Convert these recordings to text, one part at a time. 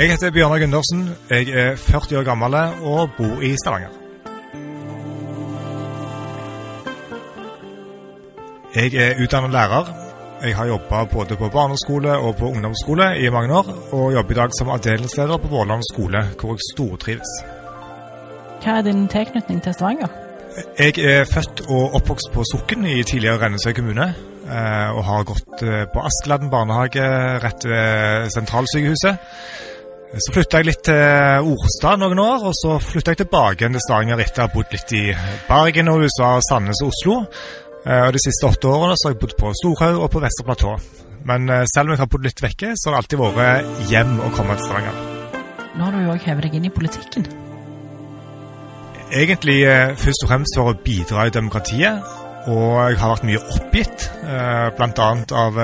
Jeg heter Bjørnar Gundersen. Jeg er 40 år gammel og bor i Stavanger. Jeg er utdannet lærer. Jeg har jobba både på barneskole og på ungdomsskole i mange år, og jobber i dag som avdelingsleder på Vårland skole, hvor jeg stortrives. Hva er din tilknytning til Stavanger? Jeg er født og oppvokst på Sukken i tidligere Rennesøy kommune, eh, og har gått eh, på Askeladden barnehage rett ved sentralsykehuset. Så flytta jeg litt til Orstad noen år, og så flytta jeg tilbake igjen til Stavanger etter å ha bodd litt i Bergen og USA, Sandnes og Oslo. Eh, Og De siste åtte årene så har jeg bodd på Storhaug og på Vestre Platå. Men eh, selv om jeg har bodd litt vekke, så har det alltid vært hjem å komme til Stavanger. Nå har du jo òg hevet deg inn i politikken. Egentlig eh, først og fremst for å bidra i demokratiet. Og jeg har vært mye oppgitt, bl.a. av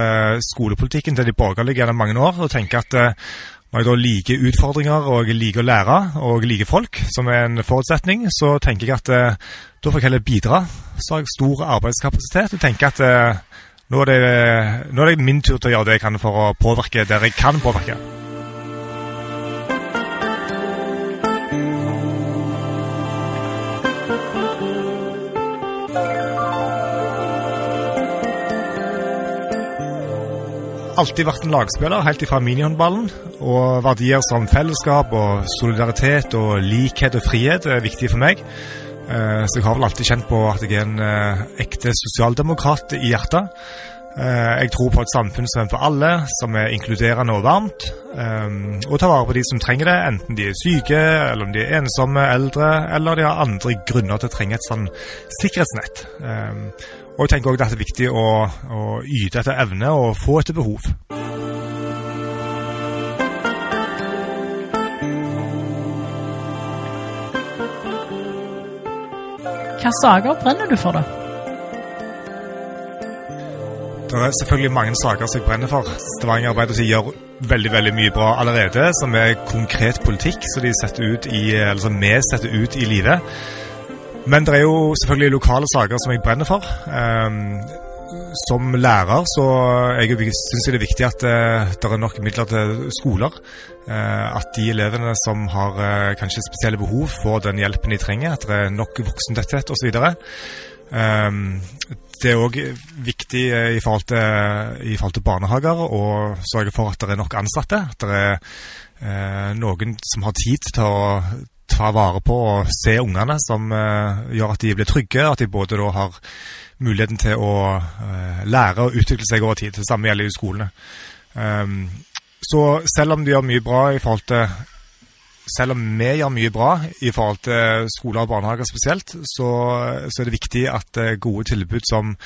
skolepolitikken til de borgerlige gjennom mange år. Og tenker at eh, når jeg da liker utfordringer og liker å lære og liker folk, som er en forutsetning, så tenker jeg at eh, da får jeg heller bidra. Så har jeg stor arbeidskapasitet og tenker at eh, nå er, det, nå er det min tur til å gjøre det jeg kan for å påvirke der jeg kan påvirke. Alltid vært en lagspiller, helt ifra minihåndballen. Og verdier som fellesskap og solidaritet og likhet og frihet er viktig for meg. Eh, Så jeg har vel alltid kjent på at jeg er en eh, ekte sosialdemokrat i hjertet. Eh, Jeg tror på et samfunn som er for alle, som er inkluderende og varmt. Og tar vare på de som trenger det, enten de er syke, eller om de er ensomme, eldre, eller de har andre grunner til å trenge et sånn sikkerhetsnett. Og jeg tenker også at det er viktig å, å yte etter evne og få etter behov. Hvilke saker brenner du for, da? Det er selvfølgelig mange saker som jeg brenner for. Stavanger Arbeiderparti gjør veldig veldig mye bra allerede, som er konkret politikk som setter ut i, eller som vi setter ut i livet. Men det er jo selvfølgelig lokale saker som jeg brenner for. Um, som lærer så jeg det er viktig at uh, det er nok midler til skoler. Uh, at de elevene som har uh, kanskje spesielle behov, får den hjelpen de trenger. At det er nok voksentetthet osv. Um, det er òg viktig i forhold, til, i forhold til barnehager å sørge for at det er nok ansatte. At det er noen som har tid til å ta vare på og se ungene, som eh, gjør at de blir trygge. At de både da har muligheten til å eh, lære og utvikle seg over tid. Det samme gjelder jo skolene. Um, så selv om de gjør mye bra i forhold til selv om vi gjør mye bra i forhold til skoler og barnehager spesielt, så, så er det viktig at eh, gode tilbud som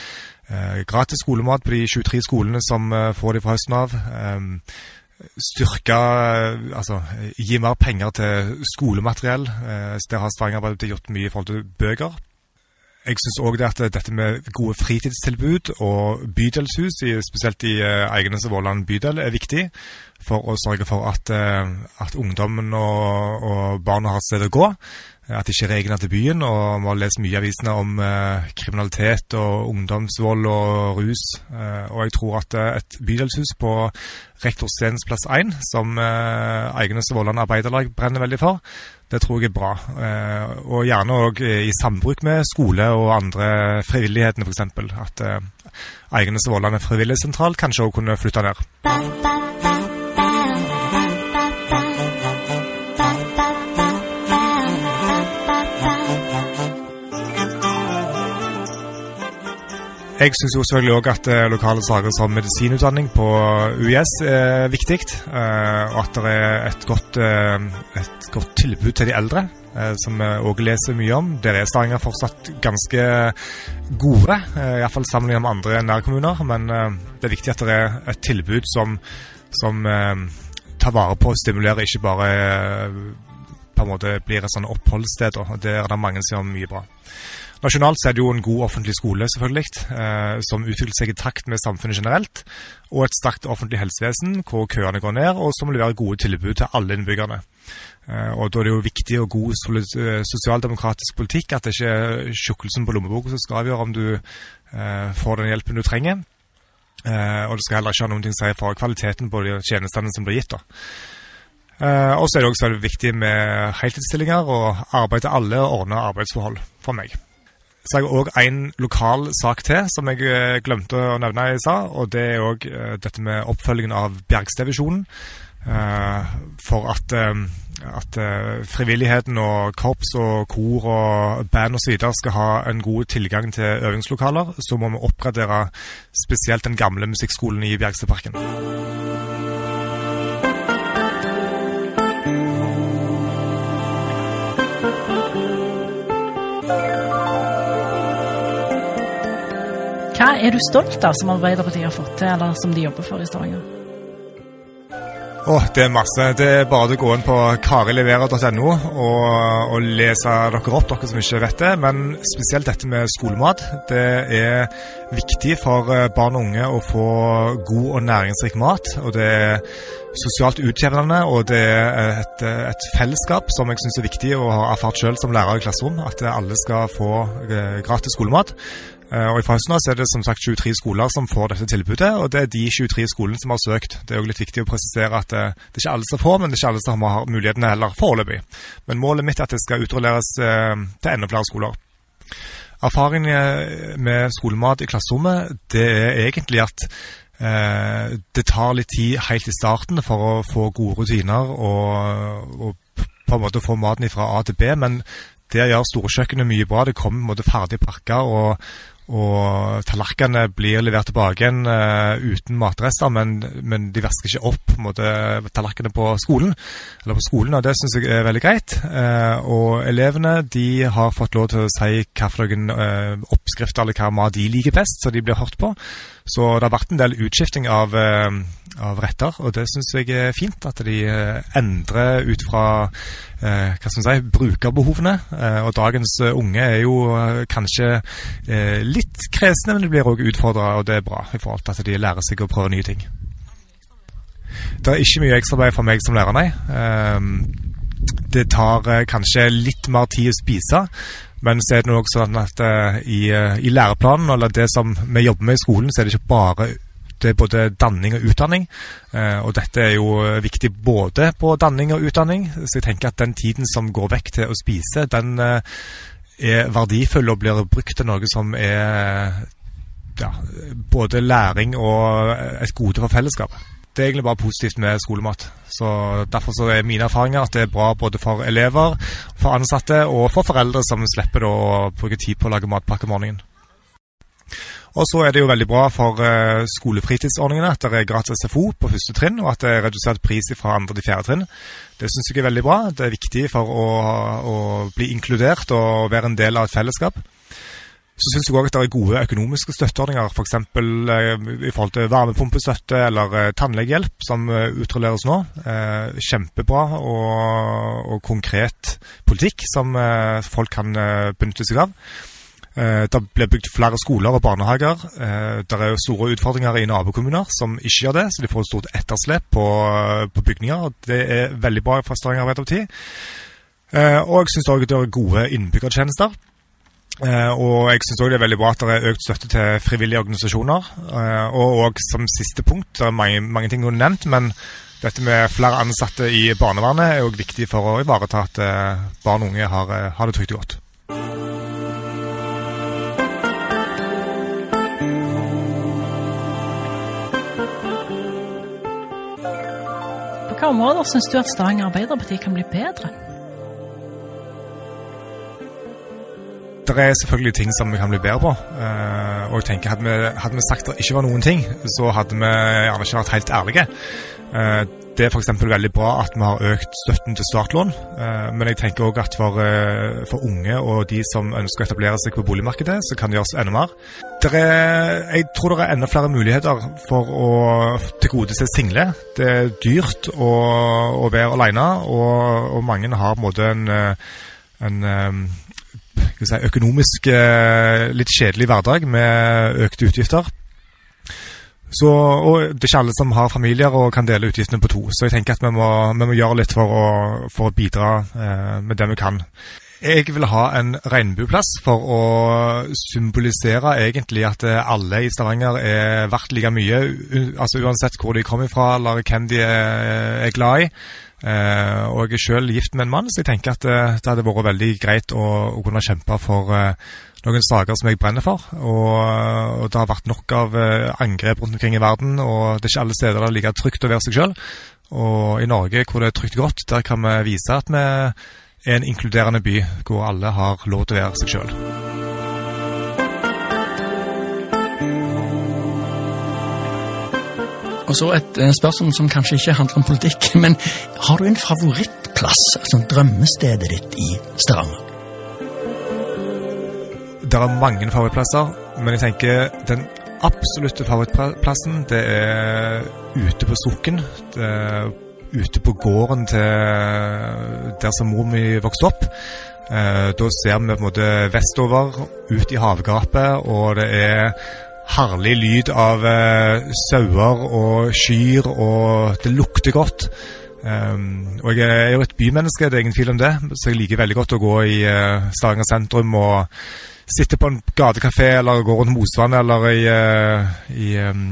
eh, gratis skolemat på de 23 skolene som eh, får de fra høsten av, eh, styrke Altså gi mer penger til skolemateriell. Det har Stavanger Arbeiderparti gjort mye i forhold til bøker. Jeg syns òg det at dette med gode fritidstilbud og bydelshus, spesielt i eh, Eigenes og Våland bydel, er viktig for å sørge for at, eh, at ungdommen og, og barna har et sted å gå. At det ikke regner til byen og vi har lest mye i avisene om eh, kriminalitet og ungdomsvold og rus. Eh, og jeg tror at eh, et bydelshus på Rektor Stens plass 1, som eh, Eigenes og Våland Arbeiderlag brenner veldig for, det tror jeg er bra. Eh, og gjerne òg i sambruk med skole og andre frivillighetene, f.eks. At eh, Eigenes og Våland frivilligsentral, kanskje òg kunne flytte ned. Jeg syns jo selvfølgelig òg at eh, lokale saker som medisinutdanning på UiS er viktig. eh, og at det er et godt, eh, et godt tilbud til de eldre, eh, som vi òg leser mye om. Der er Stavanger fortsatt ganske gode, iallfall sammenlignet med andre nærkommuner. Men eh, det er viktig at det er et tilbud som, som tar vare på og stimulere, ikke bare på en måte blir et sånn oppholdssted. og Der er det mange som gjør mye bra. Nasjonalt er det jo en god offentlig skole, selvfølgelig, eh, som utvikler seg i takt med samfunnet generelt. Og et sterkt offentlig helsevesen hvor køene går ned, og som leverer gode tilbud til alle innbyggerne. Eh, og Da er det jo viktig og god eh, sosialdemokratisk politikk at det ikke er tjukkelsen på lommeboka som skal avgjøre om du får den hjelpen du trenger. Og det skal heller ikke ha noen ting å si for kvaliteten på de tjenestene som blir gitt. da. Og så er det også veldig viktig med heltidsstillinger og arbeid til alle og ordna arbeidsforhold for meg. Så har jeg òg en lokal sak til som jeg eh, glemte å nevne i stad. Og det er òg eh, dette med oppfølgingen av Bjergstadvisjonen. Uh, for at, at frivilligheten og korps og kor og band osv. skal ha en god tilgang til øvingslokaler, så må vi oppgradere spesielt den gamle musikkskolen i Bjergstadparken. Er du stolt av som Arbeiderpartiet har fått til, eller som de jobber for i Stavanger? Oh, det er masse. Det er bare å gå inn på karileverer.no og, og, lese dere opp, dere som ikke vet det. Men spesielt dette med skolemat. Det er viktig for eh, barn og unge å få god og næringsrik mat. Og det er sosialt utjevnende, og det er et, et fellesskap som jeg syns er viktig å ha erfart sjøl som lærer i klasserom. At alle skal få eh, gratis skolemat. Eh, og I Faunsna er det som sagt 23 skoler som får dette tilbudet, og det er de 23 skolene som har søkt. Det er jo litt viktig å presisere at eh, det er ikke alle som får, men det er ikke alle som har mulighetene heller foreløpig. Men målet mitt er at det skal utrulleres eh, til enda flere skoler. Erfaringen med skolemat i klasserommet det er egentlig at det tar litt tid helt i starten for å få gode rutiner og, og på en måte få maten fra A til B. Men der gjør storkjøkkenet mye bra. Det kommer ferdig pakka, og, og tallerkenene blir levert tilbake igjen uh, uten matrester, men, men, de vasker ikke opp på tallerkenene på skolen. Eller på skolen, og Det syns jeg er veldig greit. Uh, og elevene de har fått lov til å si hvilke uh, oppskrifter eller hva mat de liker best, så de blir hørt på. Så det har vært en del utskifting av, av retter, og det syns jeg er fint. At de endrer ut fra eh, hva skal si, brukerbehovene. Eh, og dagens eh, unge er jo eh, kanskje eh, litt kresne, men de blir òg utfordra, og det er bra i forhold til at de lærer seg å prøve nye ting. Det er ikke mye ekstraarbeid for meg som lærer, nei. Det tar eh, kanskje litt mer tid å spise. Men så er det også sånn at i, i læreplanen, eller det som vi jobber med i skolen, så er det ikke bare det er både danning og utdanning. Eh, og dette er jo viktig både på danning og utdanning. Så jeg tenker at den tiden som går vekk til å spise, den eh, er verdifull og blir brukt til noe som er ja, både læring og et gode for fellesskapet. Det er egentlig bare positivt med skolemat. Så Derfor så er mine erfaringer at det er bra både for elever, for ansatte og for foreldre som slipper å bruke tid på å lage matpakke om morgenen. Og så er det jo veldig bra for uh, skolefritidsordningene at det er gratis SFO på første trinn, og at det er redusert pris fra andre til fjerde trinn. Det syns jeg er veldig bra. Det er viktig for å, å bli inkludert og være en del av et fellesskap. Så syns jeg òg at det er gode økonomiske støtteordninger, f.eks. For eh, i forhold til varmepumpestøtte eller eh, tannlegehjelp, som uh, utrulleres nå. Eh, kjempebra og, og, konkret politikk som folk kan benytte seg av. Eh, det blir bygd flere skoler og barnehager. Eh, det er jo store utfordringer i nabokommuner som ikke gjør det, så de får et stort etterslep på, på bygninger. Det er veldig bra for Stavanger Arbeiderparti. Eh, og jeg syns òg det er gode innbyggertjenester. Og jeg syns òg det er veldig bra at det er økt støtte til frivillige organisasjoner. og òg som siste punkt, det er mange, mange ting hun har nevnt, men dette med flere ansatte i barnevernet er òg viktig for å ivareta at barn og unge har, har det trygt og godt. På hvilke områder syns du at Stavanger Arbeiderparti kan bli bedre? Det er selvfølgelig ting som vi kan bli bedre på. Uh, og jeg tenker Hadde vi, hadde vi sagt det ikke var noen ting, så hadde vi gjerne ikke vært helt ærlige. Uh, det er f.eks. veldig bra at vi har økt støtten til startlån. Uh, men jeg tenker òg at for, for, unge og de som ønsker å etablere seg på boligmarkedet, så kan det gjøres enda mer. Er, jeg tror det er enda flere muligheter for å tilgodese single. Det er dyrt å, å være alene, og, og, mange har på en måte en, en si, økonomisk litt kjedelig hverdag med økte utgifter. Så, og Det er ikke alle som har familier og kan dele utgiftene på to. Så jeg tenker at vi må, vi må gjøre litt for å, for å bidra eh, med det vi kan. Jeg vil ha en regnbueplass for å symbolisere egentlig at eh, alle i Stavanger er verdt like mye. altså Uansett hvor de kommer fra eller hvem de er, er glad i. Eh, og jeg er selv gift med en mann, så jeg tenker at eh, det hadde vært veldig greit å, å kunne kjempe for eh, noen saker som jeg brenner for. Og, og, det har vært nok av eh, angrep rundt omkring i verden, og det er ikke alle steder det er like trygt å være seg sjøl. Og i Norge, hvor det er trygt godt, der kan vi vise at vi er en inkluderende by hvor alle har lov til å være seg sjøl. Og så et eh, spørsmål som kanskje ikke handler om politikk, men har du en favorittplass, altså drømmestedet ditt i Stavanger? Det er mange favorittplasser, men jeg tenker den absolutte favorittplassen det er ute på Sukken. Det er ute på gården til der som mor mi vokste opp. Eh, da ser vi på en måte vestover, ut i havgapet, og det er herlig lyd av eh, sauer og kyr, og det lukter godt. Um, og jeg er jo et bymenneske, det er ingen tvil om det, så jeg liker veldig godt å gå i uh, Stavanger sentrum og sitte på en gatekafé eller gå rundt Mosvann eller i, uh, i um,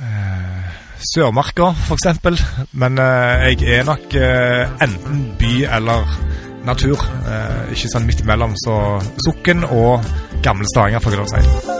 uh, Sørmarka, f.eks. Men jeg er nok enten by eller natur. ikke sånn midt imellom. Så Sukken og Gamle Stavanger, lov å si.